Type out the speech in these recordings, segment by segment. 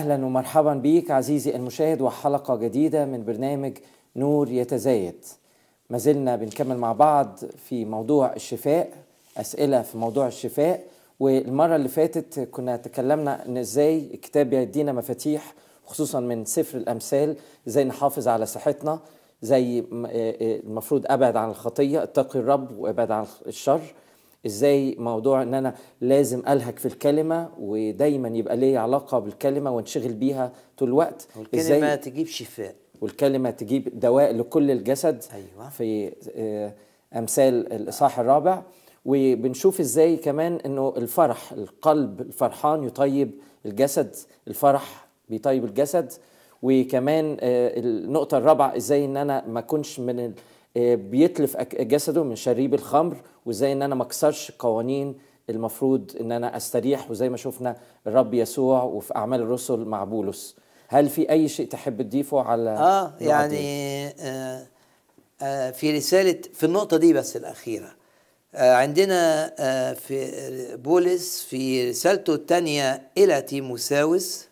أهلا ومرحبا بيك عزيزي المشاهد وحلقة جديدة من برنامج نور يتزايد. ما زلنا بنكمل مع بعض في موضوع الشفاء أسئلة في موضوع الشفاء والمرة اللي فاتت كنا تكلمنا إن إزاي الكتاب بيدينا مفاتيح خصوصا من سفر الأمثال إزاي نحافظ على صحتنا زي آه، آه، المفروض أبعد عن الخطية اتقي الرب وأبعد عن الشر. إزاي موضوع ان أنا لازم ألهك في الكلمة ودايما يبقى لي علاقة بالكلمة وانشغل بيها طول الوقت. والكلمة تجيب شفاء. والكلمة تجيب دواء لكل الجسد. أيوة. في آه، أمثال الإصحاح الرابع. وبنشوف إزاي كمان إنه الفرح القلب الفرحان يطيب الجسد الفرح بيطيب الجسد. وكمان آه، النقطة الرابعة إزاي إن أنا ما أكونش من آه، بيتلف جسده من شريب الخمر وازاي إن أنا ما أكسرش قوانين المفروض إن أنا أستريح وزي ما شفنا الرب يسوع وفي أعمال الرسل مع بولس هل في أي شيء تحب تضيفه على آه؟ يعني آه آه في رسالة في النقطة دي بس الأخيرة آه عندنا آه في بولس في رسالته الثانية إلى تيموساوس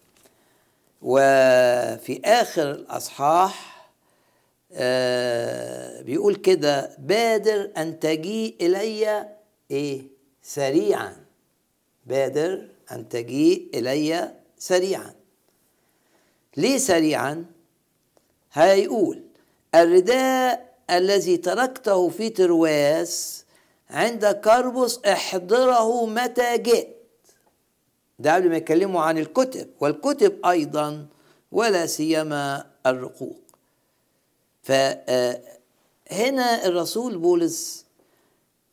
وفي آخر الأصحاح آه بيقول كده بادر أن تجيء إلي إيه؟ سريعا. بادر أن تجيء إلي سريعا ليه سريعا؟ هيقول الرداء الذي تركته في ترواس عند كربس احضره متى جئت ده قبل ما يتكلموا عن الكتب والكتب أيضا ولا سيما الرقوق. فهنا الرسول بولس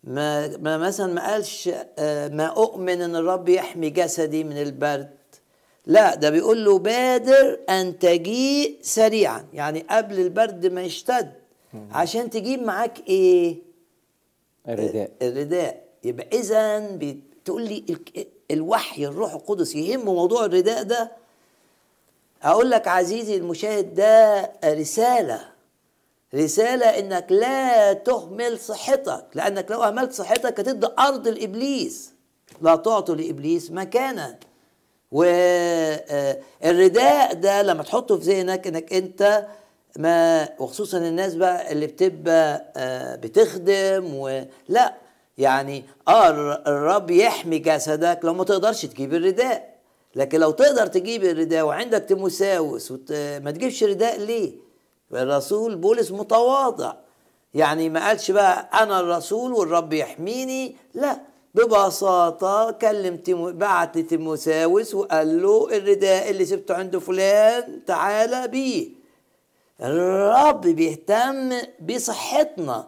ما, ما مثلا ما قالش آه، ما أؤمن إن الرب يحمي جسدي من البرد. لا ده بيقول له بادر أن تجيء سريعا. يعني قبل البرد ما يشتد. عشان تجيب معاك إيه؟ الرداء. الرداء. يبقى اذا بتقول لي ال- الوحي الروح القدس يهم موضوع الرداء ده. أقول لك عزيزي المشاهد ده رسالة رسالة إنك لا تهمل صحتك لأنك لو أهملت صحتك هتدي أرض لإبليس. لا تعطوا لإبليس مكانا. والرداء ده لما تحطه في ذهنك إنك أنت ما وخصوصا الناس بقى اللي بتبقى آه، بتخدم ولا يعني آه الر- الرب يحمي جسدك لو ما تقدرش تجيب الرداء. لكن لو تقدر تجيب الرداء وعندك تمساوس وت... ما تجيبش رداء ليه؟ الرسول بولس متواضع يعني ما قالش بقى أنا الرسول والرب يحميني لا. ببساطة كلم تيمو بعت لتيموساوس وقال له الرداء اللي سبته عند فلان تعالى بيه. الرب بيهتم بصحتنا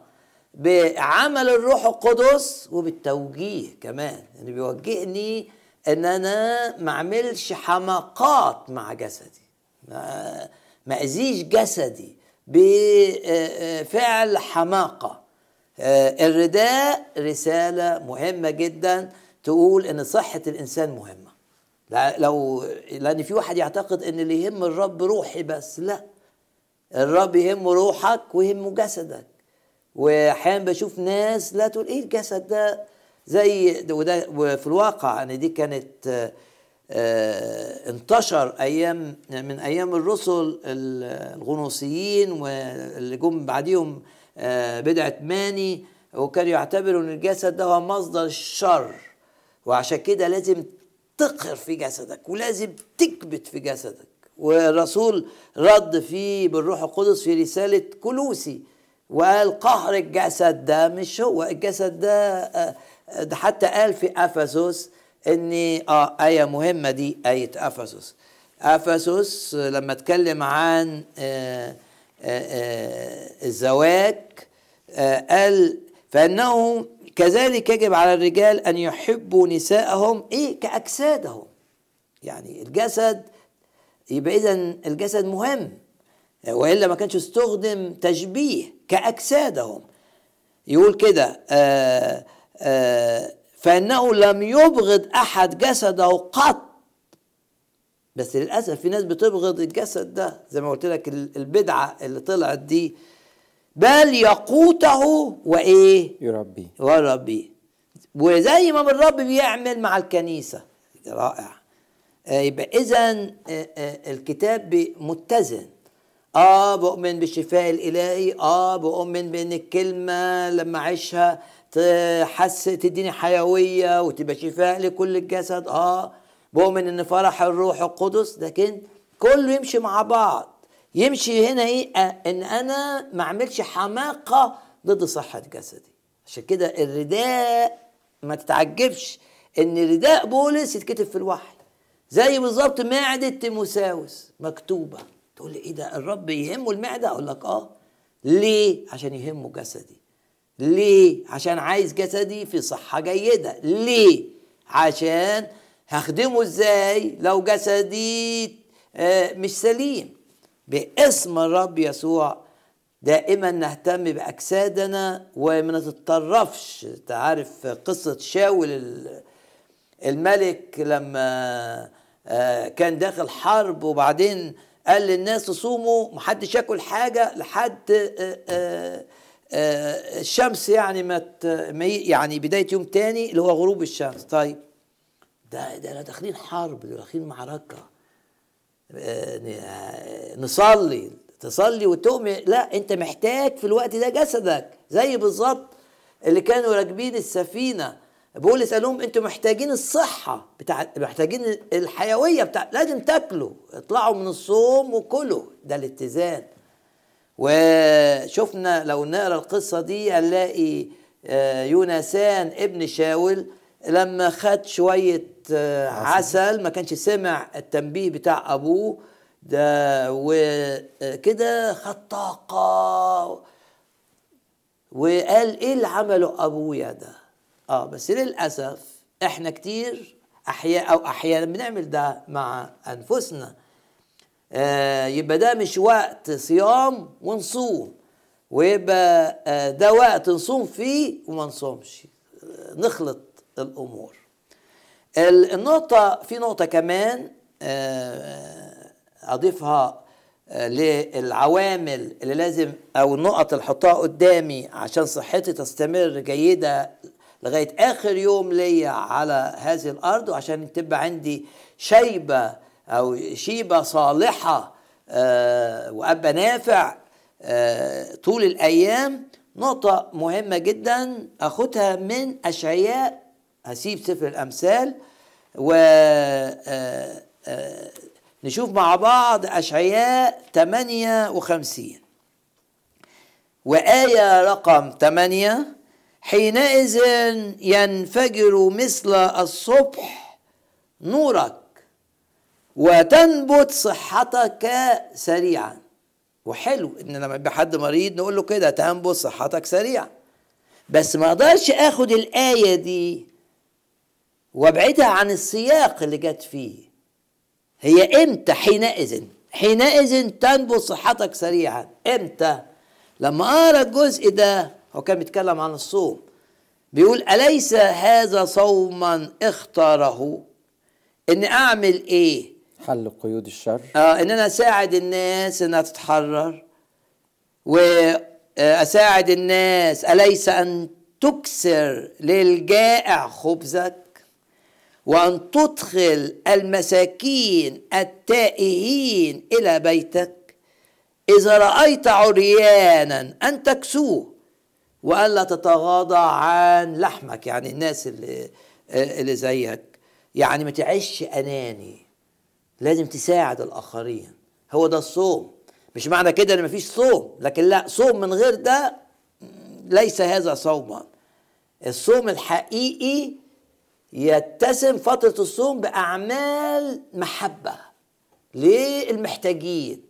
بعمل الروح القدس وبالتوجيه كمان. يعني بيوجهني إن أنا ما أعملش حماقات مع جسدي. اذيش جسدي بفعل حماقة. آه، الرداء رسالة مهمة جدا تقول إن صحة الإنسان مهمة. لا- لو لأن في واحد يعتقد إن اللي يهم الرب روحي بس لا. الرب يهمه روحك ويهمه جسدك. واحيانا بشوف ناس لا تقول إيه الجسد ده زي ده- وده وفي الواقع يعني دي كانت آه، انتشر أيام من أيام الرسل ال- الغنوصيين واللي جم بعديهم آه، بدعه ماني وكانوا يعتبروا إن الجسد ده هو مصدر الشر. وعشان كده لازم تقهر في جسدك ولازم تكبت في جسدك. والرسول رد فيه بالروح القدس في رسالة كلوسي وقال قهر الجسد ده مش هو الجسد ده آه، ده حتى قال في أفسس ان آه آية مهمة دي آية أفسس. أفسس لما اتكلم عن آه، آه، آه، الزواج قال فإنه كذلك يجب على الرجال أن يحبوا نساءهم إيه؟ كأجسادهم. يعني الجسد يبقى إذا الجسد مهم. وإلا ما كانش استخدم تشبيه كأجسادهم. يقول كده آه آه فإنه لم يبغض أحد جسده قط. بس للأسف في ناس بتبغض الجسد ده زي ما قلت لك ال- البدعة اللي طلعت دي. بل يقوته وإيه؟ يربي وربي وزي ما الرب بيعمل مع الكنيسة. رائع. آه، يبقى إذا الكتاب بي- متزن. آه بؤمن بالشفاء الإلهي. آه بؤمن بإن الكلمة لما اعيشها تحس تديني حيوية وتبقى شفاء لكل الجسد. آه بؤمن إن فرح الروح القدس لكن كله يمشي مع بعض. يمشي هنا إيه؟ إن أنا ما أعملش حماقة ضد صحة جسدي. عشان كده الرداء ما تتعجبش. إن رداء بولس يتكتب في الوحي. زي بالظبط معدة تيموساوس مكتوبة. تقول لي إيه ده؟ الرب يهمه المعدة؟ أقول لك آه. ليه؟ عشان يهمه جسدي. ليه؟ عشان عايز جسدي في صحة جيدة. ليه؟ عشان هخدمه إزاي لو جسدي آه، مش سليم. باسم الرب يسوع دائما نهتم بأجسادنا وما نتطرفش. أنت عارف قصة شاول ال- الملك لما آه، كان داخل حرب وبعدين قال للناس تصوموا محدش ياكل حاجة لحد آه، الشمس يعني ما يعني بداية يوم تاني اللي هو غروب الشمس. طيب ده ده داخلين حرب داخلين معركة. آه، آه، نصلي تصلي وتؤمن لا أنت محتاج في الوقت ده جسدك زي بالظبط اللي كانوا راكبين السفينة. بولس قال لهم أنتوا محتاجين الصحة بتاع محتاجين الحيوية بتاع لازم تاكلوا اطلعوا من الصوم وكلوا. ده الاتزان. وشفنا لو نقرأ القصة دي هنلاقي آه، يونسان ابن شاول لما خد شوية آه، عسل. ما كانش سمع التنبيه بتاع أبوه ده وكده خد طاقة. وقال إيه اللي عمله ابويا ده؟ آه بس للأسف إحنا كتير أحياء أو أحيانا بنعمل ده مع أنفسنا. آه يبقى ده مش وقت صيام ونصوم ويبقى آه ده وقت نصوم فيه وما نصومش. آه نخلط الأمور. ال- النقطة في نقطة كمان أضيفها للعوامل اللي لازم أو النقط اللي أحطها قدامي عشان صحتي تستمر جيدة لغاية آخر يوم ليا على هذه الأرض وعشان تبقى عندي شيبة أو شيبة صالحة آه، وأبقى نافع آه، طول الأيام. نقطة مهمة جدا أخدها من أشعياء هسيب سفر الأمثال و آه، نشوف مع بعض أشعياء 58 وآية رقم 8 حينئذ ينفجر مثل الصبح نورك. وتنبت صحتك سريعا. وحلو إن لما يبقى حد مريض نقول له كده تنبت صحتك سريعا. بس ما أقدرش آخد الآية دي وأبعدها عن السياق اللي جت فيه. هي إمتى؟ حينئذ. حينئذ تنبت صحتك سريعا. إمتى؟ لما أقرأ الجزء ده هو كان بيتكلم عن الصوم. بيقول أليس هذا صوما اختاره؟ ان أعمل إيه؟ حل قيود الشر. آه ان أنا اساعد الناس إنها تتحرر وأساعد الناس أليس أن تكسر للجائع خبزك؟ وأن تدخل المساكين التائهين إلى بيتك؟ إذا رأيت عريانا أن تكسوه والا تتغاضى عن لحمك يعني الناس اللي اللي زيك. يعني ما تعيش أناني. لازم تساعد الآخرين. هو ده الصوم. مش معنى كده إن مفيش صوم لكن لا صوم من غير ده ليس هذا صوما. الصوم الحقيقي يتسم فترة الصوم بأعمال محبة للمحتاجين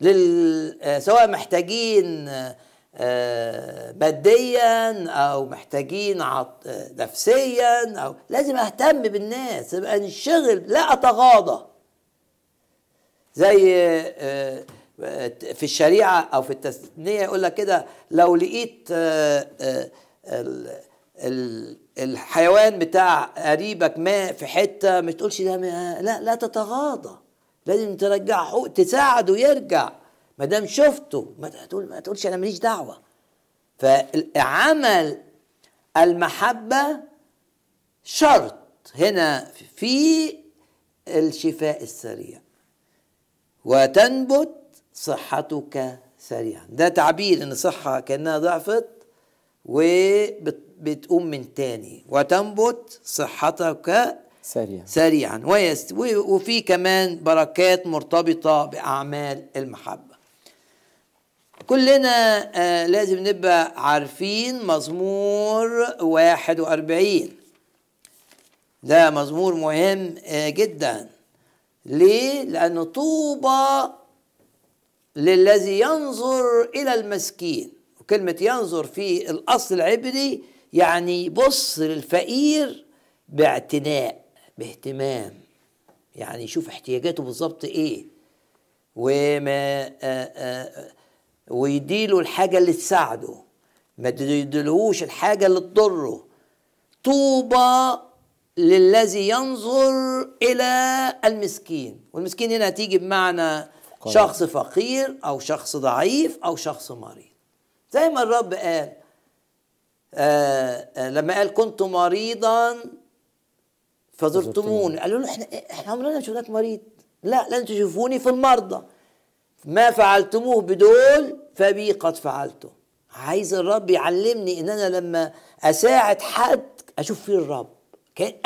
لل... آه، سواء محتاجين آه، ماديا أو محتاجين. آه، نفسيا أو لازم أهتم بالناس انشغل لا أتغاضى. زي آه، آه، في الشريعة أو في التثنية يقول لك كده لو لقيت آه، ال- ال- الحيوان بتاع قريبك ماء في حتة ما تقولش ده ما- لا لا تتغاضى. لازم ترجعه تساعده يرجع. ما دام شفته ما تقول ما تقولش أنا ماليش دعوة. فعمل المحبة شرط هنا في الشفاء السريع. وتنبت صحتك سريعا. ده تعبير إن الصحة كأنها ضعفت وبتقوم من تاني. وتنبت صحتك سريع سريعا. ويست وفي كمان بركات مرتبطة بأعمال المحبة. كلنا آه لازم نبقى عارفين مزمور 41 ده مزمور مهم آه جدا. ليه؟ لأنه طوبى للذي ينظر إلى المسكين. وكلمة ينظر في الأصل العبري يعني يبص للفقير باعتناء باهتمام. يعني يشوف احتياجاته بالظبط إيه. وما آه، آه، ويديله الحاجة اللي تساعده. ما يديلهوش الحاجة اللي تضره. طوبى للذي ينظر إلى المسكين. والمسكين هنا هتيجي بمعنى فقراء. شخص فقير أو شخص ضعيف أو شخص مريض. زي ما الرب قال آه آه لما قال كنت مريضا فزرتموني. قالوا له إحنا إحنا عمرنا ما شفناك مريض. لا لن تشوفوني في المرضى. ما فعلتموه بدول فبي قد فعلته. عايز الرب يعلمني ان أنا لما أساعد حد أشوف فيه الرب.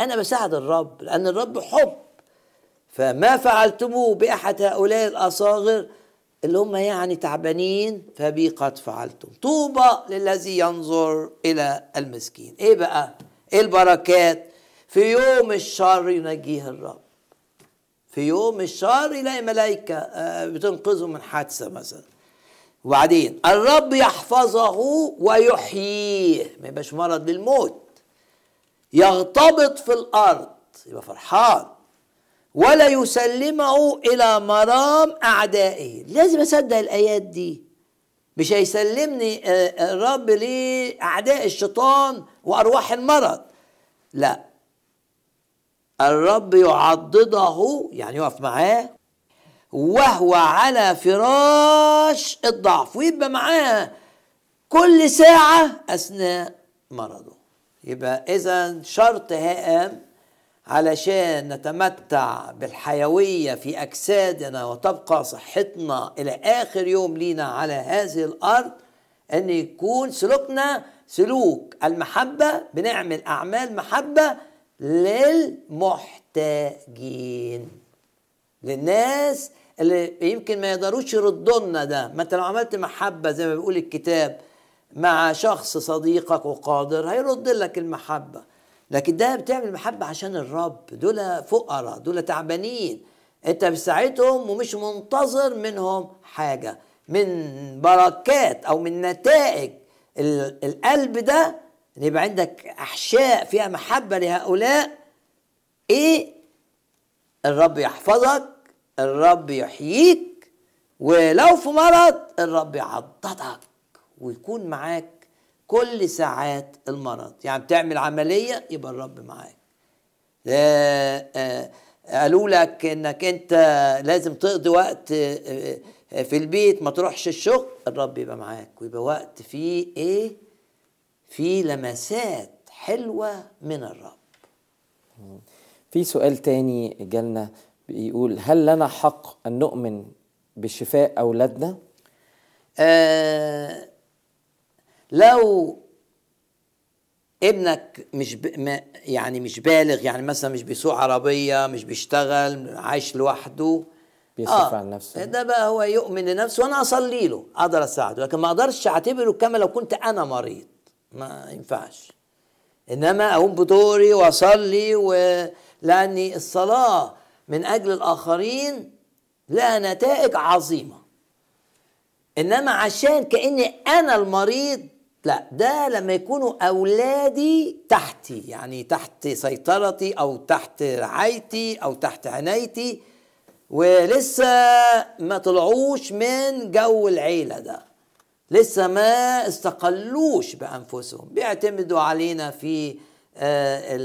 أنا بساعد الرب لأن الرب حب. فما فعلتموه بأحد هؤلاء الأصاغر اللي هم يعني تعبانين فبي قد فعلتم. طوبى للذي ينظر إلى المسكين. إيه بقى؟ إيه البركات؟ في يوم الشر ينجيه الرب. في يوم الشر يلاقي ملائكة آه، بتنقذه من حادثة مثلا. وبعدين الرب يحفظه ويحييه. ما يبقاش مرض للموت. يغتبط في الأرض. يبقى فرحان. ولا يسلمه إلى مرام أعدائه. لازم أصدق الآيات دي. مش هيسلمني آه، الرب لأعداء الشيطان وأرواح المرض. لا. الرب يعضده يعني يقف معاه وهو على فراش الضعف ويبقى معاه كل ساعة أثناء مرضه. يبقى إذا شرط هام علشان نتمتع بالحيوية في أجسادنا وتبقى صحتنا إلى آخر يوم لينا على هذه الأرض أن يكون سلوكنا سلوك المحبة بنعمل أعمال محبة للمحتاجين. للناس اللي يمكن ما يقدروش يردوا لنا ده. ما أنت لو عملت محبة زي ما بيقول الكتاب مع شخص صديقك وقادر هيرد لك المحبة. لكن ده بتعمل محبة عشان الرب. دول فقراء دول تعبانين. انت بتساعدهم ومش منتظر منهم حاجة من بركات أو من نتائج ال- القلب ده. يبقى عندك أحشاء فيها محبة لهؤلاء. إيه؟ الرب يحفظك الرب يحييك ولو في مرض الرب يعضدك. ويكون معاك كل ساعات المرض. يعني بتعمل عملية يبقى الرب معاك. آه، قالوا لك إنك أنت لازم تقضي وقت آه، آه، في البيت ما تروحش الشغل. الرب يبقى معاك ويبقى وقت فيه إيه؟ فيه لمسات حلوة من الرب. في سؤال تاني جالنا بيقول هل لنا حق أن نؤمن بشفاء أولادنا؟ آه لو ابنك مش ب... يعني مش بالغ يعني مثلا مش بيسوق عربية مش بيشتغل عايش لوحده بيصرف عن نفسه. ده بقى هو يؤمن لنفسه وأنا أصلي له أقدر أساعده لكن ما أقدرش أعتبره كما لو كنت أنا مريض. ما ينفعش. إنما أقوم بدوري وأصلي و... لأن الصلاة من أجل الآخرين لها نتائج عظيمة. إنما عشان كأني أنا المريض لا ده لما يكونوا أولادي تحتي يعني تحت سيطرتي أو تحت رعايتي أو تحت عنايتي ولسه ما طلعوش من جو العيلة ده. لسه ما استقلوش بأنفسهم. بيعتمدوا علينا في آه،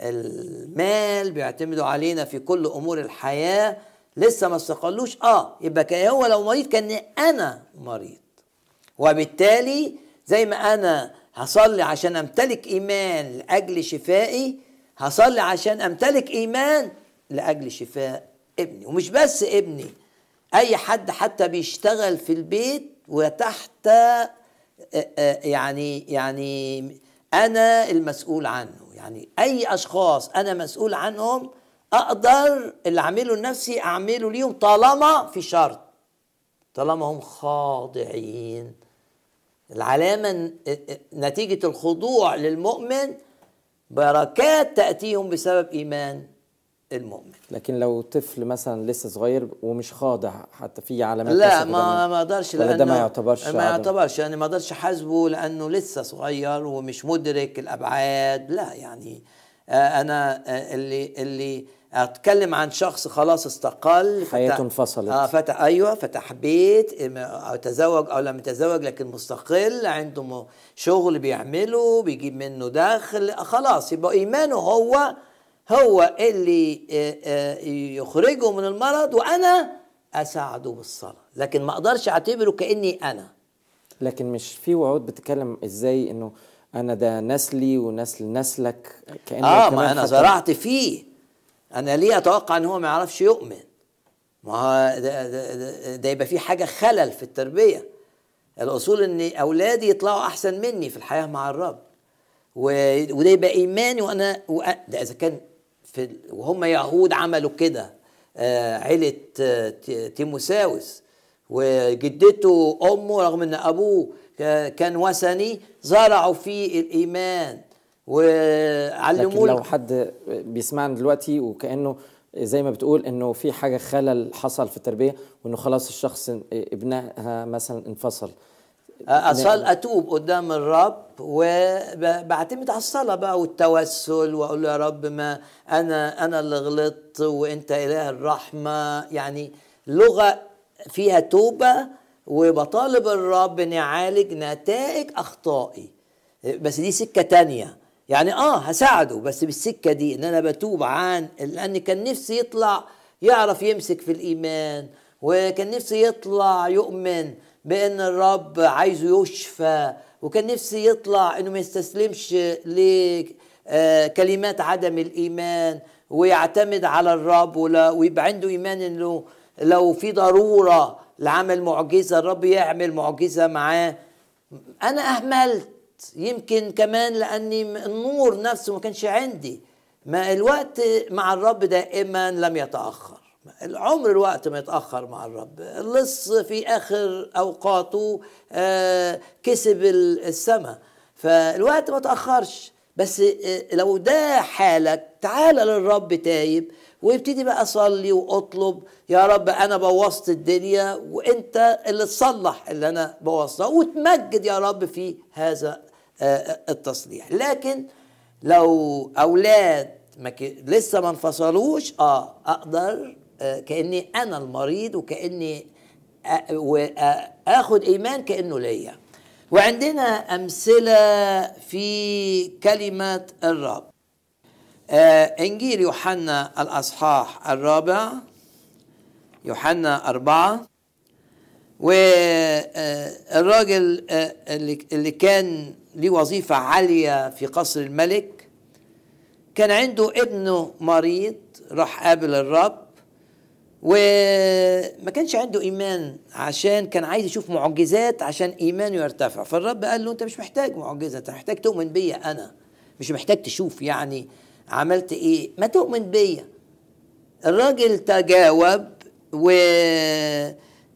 المال بيعتمدوا علينا في كل أمور الحياة. لسه ما استقلوش؟ آه يبقى هو لو مريض كان أنا مريض. وبالتالي زي ما أنا هصلي عشان أمتلك إيمان لأجل شفائي هصلي عشان أمتلك إيمان لأجل شفاء ابني. ومش بس ابني أي حد حتى بيشتغل في البيت وتحت آه، آه، يعني يعني أنا المسؤول عنه. يعني أي أشخاص أنا مسؤول عنهم أقدر اللي أعمله لنفسي أعمله ليهم طالما في شرط طالما هم خاضعين. العلامة نتيجة الخضوع للمؤمن بركات تأتيهم بسبب إيمان المؤمن. لكن لو طفل مثلا لسه صغير ومش خاضع حتى في علامات لا ما ما أقدرش لأنه ده ما يعتبرش ما يعتبرش يعني ما أقدرش أحاسبه لأنه لسه صغير ومش مدرك الأبعاد. لا يعني آه، أنا آه، اللي اللي أتكلم عن شخص خلاص استقل حياته انفصلت. آه فتح أيوه فتح بيت أو تزوج أو لم يتزوج لكن مستقل عنده شغل بيعمله بيجيب منه دخل خلاص يبقى إيمانه هو هو اللي آه، آه، يخرجه من المرض وأنا أساعده بالصلاة. لكن ما أقدرش أعتبره كأني أنا. لكن مش في وعود بتتكلم إزاي إنه أنا ده نسلي ونسل نسلك كأنه آه ما أنا زرعت فيه. أنا ليه أتوقع إن هو ما يعرفش يؤمن؟ ما هو ده, يبقى في حاجة خلل في التربية. الأصول إن أولادي يطلعوا أحسن مني في الحياة مع الرب. وده يبقى إيماني وأنا ده إذا كان في وهم يهود عملوا كده. آه عيلة آه تيموساوس. وجدته أمه رغم إن أبوه كان وثني زرعوا فيه الإيمان. وعلموه لكن لو حد بيسمعنا دلوقتي وكأنه زي ما بتقول إنه في حاجة خلل حصل في التربية وإنه خلاص الشخص ابنها مثلا انفصل. أصل أتوب قدام الرب وبعتمد على الصلاة بقى والتوسل وأقول له يا رب ما أنا أنا اللي غلطت وإنت إله الرحمة. يعني لغة فيها توبة وبطالب الرب ان يعالج نتائج أخطائي. بس دي سكة تانية. يعني آه هساعده بس بالسكة دي إن أنا بتوب عن لأن كان نفسي يطلع يعرف يمسك في الإيمان وكان نفسي يطلع يؤمن بأن الرب عايزه يشفى وكان نفسي يطلع إنه ما يستسلمش لكلمات عدم الإيمان ويعتمد على الرب ويبقى عنده إيمان إنه لو في ضرورة لعمل معجزة الرب يعمل معجزة معاه. أنا أهملت يمكن كمان لأني النور نفسه ما كانش عندي. ما الوقت مع الرب دائما لم يتأخر. العمر الوقت ما يتأخر مع الرب. اللص في آخر أوقاته آه كسب السماء. فالوقت ما تأخرش. بس آه لو ده حالك تعال للرب تايب وابتدي بقى أصلي وأطلب يا رب أنا بوظت الدنيا وأنت اللي تصلح اللي أنا بوظتها وتمجد يا رب في هذا التصليح. لكن لو أولاد ما لسه ما انفصلوش آه أقدر آه كأني أنا المريض وكأني آخد إيمان كأنه ليا. وعندنا أمثلة في كلمة الرب. آه إنجيل يوحنا الأصحاح الرابع يوحنا أربعة. والراجل آه، اللي كان ليه وظيفة عالية في قصر الملك. كان عنده ابنه مريض راح قابل الرب وما كانش عنده إيمان عشان كان عايز يشوف معجزات عشان إيمانه يرتفع. فالرب قال له أنت مش محتاج معجزة أنت محتاج تؤمن بيا أنا مش محتاج تشوف يعني عملت إيه. ما تؤمن بيا. الراجل تجاوب و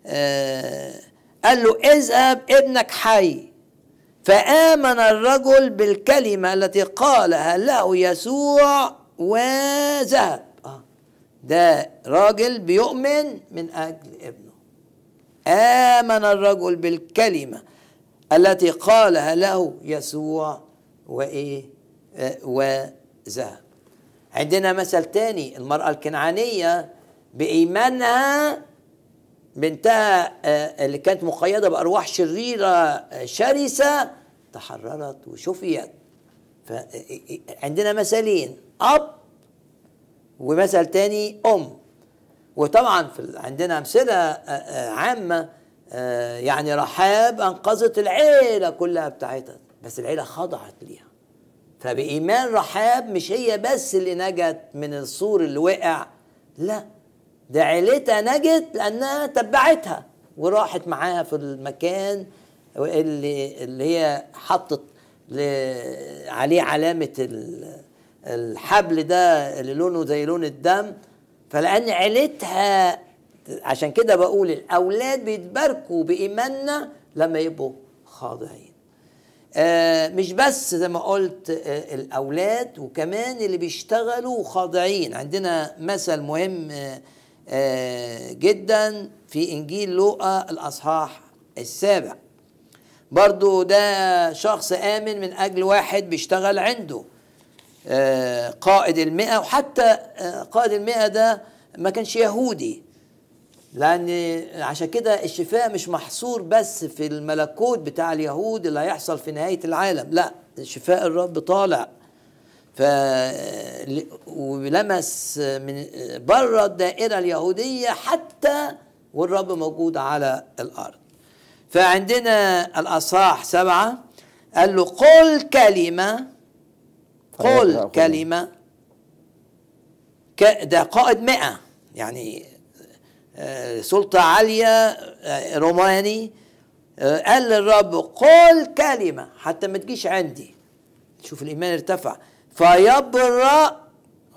آه، قال له اذهب ابنك حي. فآمن الرجل بالكلمة التي قالها له يسوع وذهب. آه. ده راجل بيؤمن من أجل ابنه. آمن الرجل بالكلمة التي قالها له يسوع وإيه؟ آه، وذهب. عندنا مثل تاني المرأة الكنعانية بإيمانها بنتها آه، اللي كانت مقيدة بأرواح شريرة آه، شرسة تحررت وشفيت. فعندنا مثلين أب ومثل تاني أم. وطبعا في عندنا أمثلة آه، عامة يعني رحاب أنقذت العيلة كلها بتاعتها بس العيلة خضعت ليها. فبإيمان رحاب مش هي بس اللي نجت من السور اللي وقع لا. ده عيلتها نجت لأنها تبعتها وراحت معاها في المكان اللي اللي هي حطت عليه علامة الحبل ده اللي لونه زي لون الدم. فلأن عيلتها عشان كده بقول الأولاد بيتباركوا بإيماننا لما يبقوا خاضعين. آه مش بس زي ما قلت آه الأولاد وكمان اللي بيشتغلوا خاضعين. عندنا مثل مهم آه جدا في إنجيل لوقا الأصحاح السابع. برضو ده شخص آمن من أجل واحد بيشتغل عنده آه، قائد المئة وحتى آه، قائد المئة ده ما كانش يهودي لأن عشان كده الشفاء مش محصور بس في الملكوت بتاع اليهود اللي هيحصل في نهاية العالم لا شفاء الرب طالع. ف ولمس من بره الدائرة اليهودية حتى والرب موجود على الأرض. فعندنا الأصحاح سبعة قال له قل كلمة قل كلمة ده قائد مئة يعني آه، سلطة عالية آه، روماني. آه، قال للرب قل كلمة حتى ما تجيش عندي. شوف الإيمان ارتفع. فيبرأ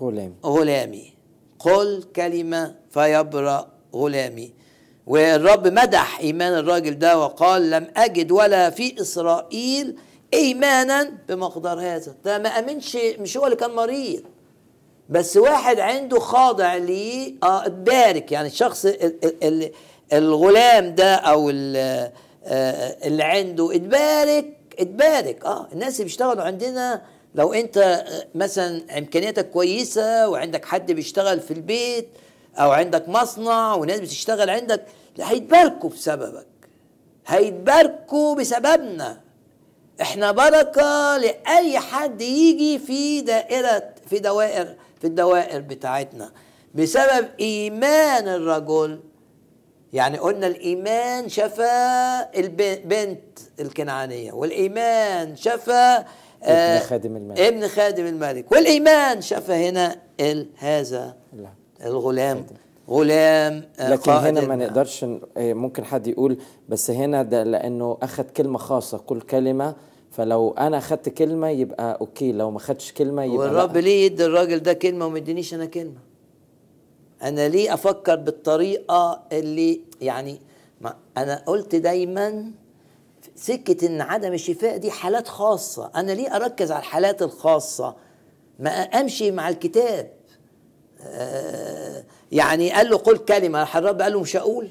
غلامي. غلامي. قل كلمة فيبرأ غلامي. والرب مدح إيمان الراجل ده وقال لم أجد ولا في إسرائيل إيمانا بمقدار هذا. ده ما أمنش مش هو اللي كان مريض. بس واحد عنده خاضع ليه آه اتبارك يعني الشخص الغلام ده أو آه، اللي عنده اتبارك اتبارك. آه الناس اللي بيشتغلوا عندنا لو انت مثلا إمكانياتك كويسة وعندك حد بيشتغل في البيت أو عندك مصنع وناس بتشتغل عندك هيتباركوا بسببك. هيتباركوا بسببنا. إحنا بركة لأي حد يجي في دائرة في دوائر في الدوائر بتاعتنا. بسبب إيمان الرجل. يعني قلنا الإيمان شفى البنت الكنعانية والإيمان شفى ابن آه، خادم الملك. ابن خادم الملك. والإيمان شفى هنا هذا الغلام. غلام آه، لكن هنا ما نقدرش آه، ممكن حد يقول بس هنا ده لأنه اخذ كلمة خاصة كل كلمة. فلو أنا اخذت كلمة يبقى أوكي لو ما اخذتش كلمة يبقى والرب ليه يدي الراجل ده كلمة وما يدينيش أنا كلمة؟ أنا ليه أفكر بالطريقة اللي يعني ما أنا قلت دايما سكة إن عدم الشفاء دي حالات خاصة. أنا ليه أركز على الحالات الخاصة؟ ما أمشي مع الكتاب. آه يعني قال له قل كلمة الرب قال له مش هقول؟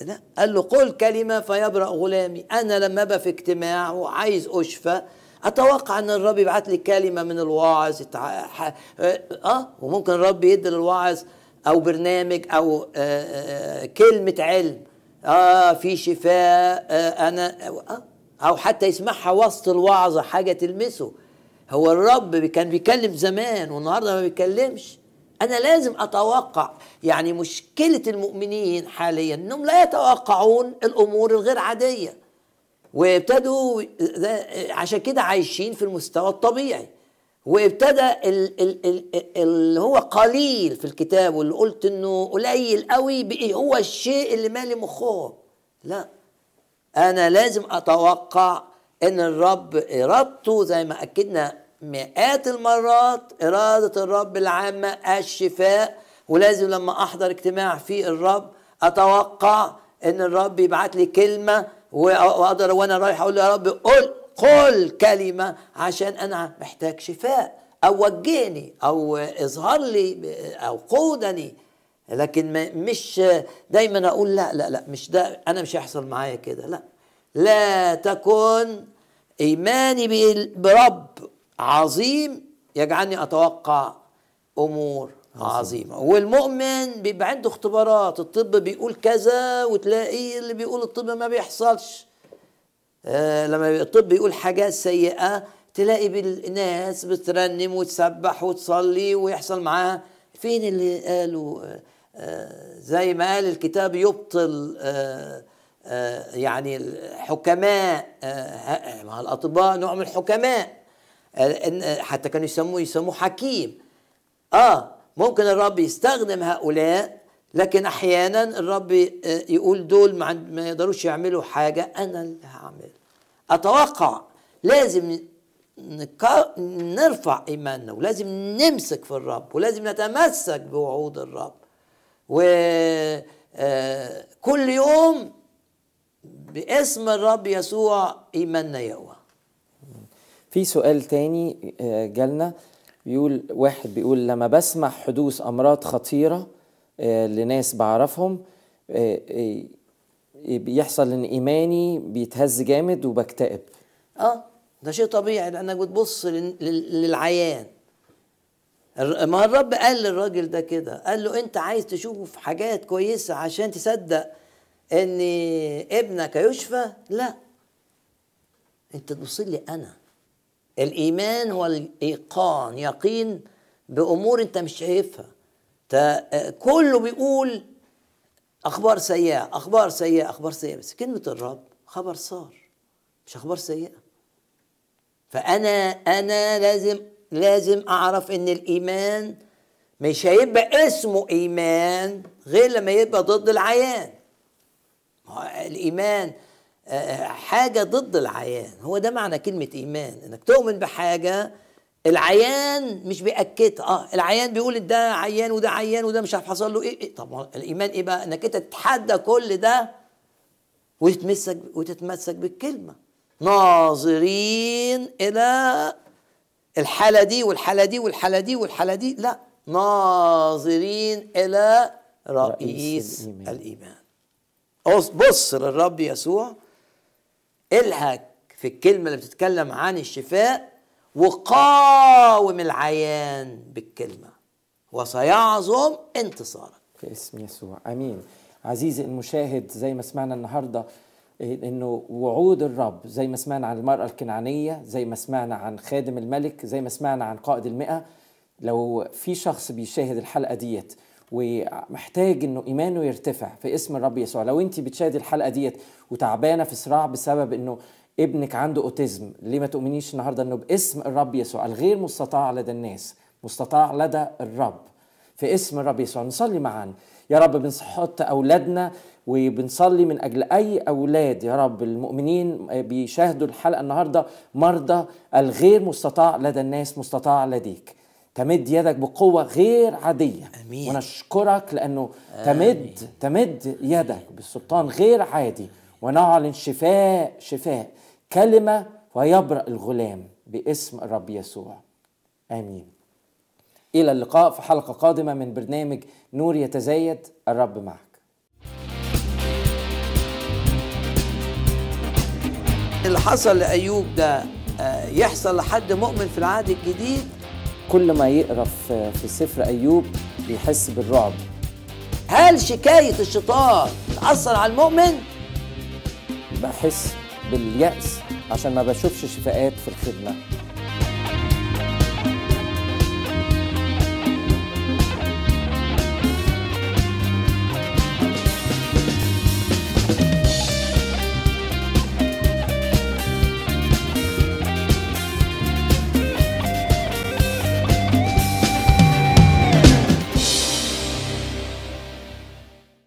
لا قال له قل كلمة فيبرأ غلامي. أنا لما أبقى في اجتماع وعايز أشفى أتوقع إن الرب يبعت لي كلمة من الواعظ آه وممكن الرب يدي للواعظ أو برنامج أو آه, آه، كلمة علم. آه في شفاء آه أنا آه أو حتى يسمعها وسط الوعظة حاجة تلمسه. هو الرب كان بيكلم زمان والنهاردة ما بيكلمش. أنا لازم أتوقع. يعني مشكلة المؤمنين حاليا إنهم لا يتوقعون الأمور الغير عادية. وابتدوا عشان كده عايشين في المستوى الطبيعي. وابتدى اللي هو قليل في الكتاب واللي قلت إنه قليل قوي بقي هو الشيء اللي مالي مخهم لا. أنا لازم أتوقع إن الرب إرادته زي ما أكدنا مئات المرات إرادة الرب العامة الشفاء ولازم لما أحضر اجتماع في الرب أتوقع إن الرب يبعت لي كلمة وأقدر وأنا رايح أقول له يا رب قل. قل كلمة عشان أنا محتاج شفاء أو وجهني أو اظهر لي أو قودني. لكن مش دايما أقول لا لا لا مش ده أنا مش هيحصل معايا كده لا. لا تكن إيماني بال- برب عظيم يجعلني أتوقع أمور عظيمة. والمؤمن بيبقى عنده اختبارات الطب بيقول كذا وتلاقيه اللي بيقول الطب ما بيحصلش. لما الطب يقول حاجات سيئة تلاقي بالناس بترنم وتسبح وتصلي ويحصل معاها. فين اللي قالوا؟ آه آه زي ما قال الكتاب يبطل آه آه يعني الحكماء آه مع الأطباء نوع من الحكماء. آه حتى كانوا يسموه يسموه حكيم. آه ممكن الرب يستخدم هؤلاء لكن أحيانا الرب آه، يقول دول ما يقدروش يعملوا حاجة أنا اللي هعمل أتوقع لازم نرفع إيماننا ولازم نمسك في الرب ولازم نتمسك بوعود الرب. وكل يوم باسم الرب يسوع إيماننا يقوى. في سؤال تاني آه، جالنا. بيقول واحد بيقول لما بسمع حدوث أمراض خطيرة آه، لناس بعرفهم آه، آه، بيحصل إن إيماني بيتهز جامد وبكتئب. آه ده شيء طبيعي لأنك بتبص لل- لل- للعيان. ما الرب قال للراجل ده كده قال له أنت عايز تشوف حاجات كويسة عشان تصدق إن ابنك يشفى؟ لا. أنت تبص لي أنا. الإيمان هو الإيقان يقين بأمور أنت مش شايفها. آه، كله بيقول أخبار سيئة أخبار سيئة أخبار سيئة بس كلمة الرب خبر صار مش أخبار سيئة. فأنا أنا لازم لازم أعرف إن الإيمان مش هيبقى اسمه إيمان غير لما يبقى ضد العيان. الإيمان آه، حاجة ضد العيان هو ده معنى كلمة إيمان إنك تؤمن بحاجة العيان مش بيأكدها آه العيان بيقول ده عيان وده عيان وده مش عارف حصل له إيه, إيه؟ طب الإيمان إيه بقى؟ إنك أنت تتحدى كل ده وتتمسك وتتمسك بالكلمة. ناظرين إلى الحالة دي والحالة دي والحالة دي والحالة دي. لا ناظرين إلى رئيس رئيس الإيمان. الإيمان. بص للرب يسوع الهك في الكلمة اللي بتتكلم عن الشفاء وقاوم العيان بالكلمة. وسيعظم انتصارك. في اسم يسوع. آمين. عزيزي المشاهد زي ما سمعنا النهارده إيه، إنه وعود الرب زي ما سمعنا عن المرأة الكنعانية زي ما سمعنا عن خادم الملك زي ما سمعنا عن قائد المئة. لو في شخص بيشاهد الحلقة ديت ومحتاج إنه إيمانه يرتفع في اسم الرب يسوع لو انت بتشاهد الحلقة ديت وتعبانة في صراع بسبب إنه ابنك عنده أوتيزم ليه ما تؤمنيش النهارده إنه باسم الرب يسوع الغير مستطاع لدى الناس مستطاع لدى الرب في اسم الرب يسوع. نصلي معا. يا رب بنحط أولادنا وبنصلي من أجل أي أولاد يا رب المؤمنين بيشاهدوا الحلقة النهارده مرضى الغير مستطاع لدى الناس مستطاع لديك. تمد يدك بقوة غير عادية. آمين. ونشكرك لأنه تمد تمد يدك بسلطان غير عادي. ونعلن شفاء شفاء كلمة ويبرأ الغلام باسم الرب يسوع. آمين. إلى اللقاء في حلقة قادمة من برنامج نور يتزايد الرب معك. اللي حصل لأيوب ده آه، يحصل لحد مؤمن في العهد الجديد؟ كل ما يقرأ في في سفر أيوب بيحس بالرعب. هل شكاية الشيطان تاثر على المؤمن؟ بحس باليأس عشان ما بشوفش شفاءات في الخدمة.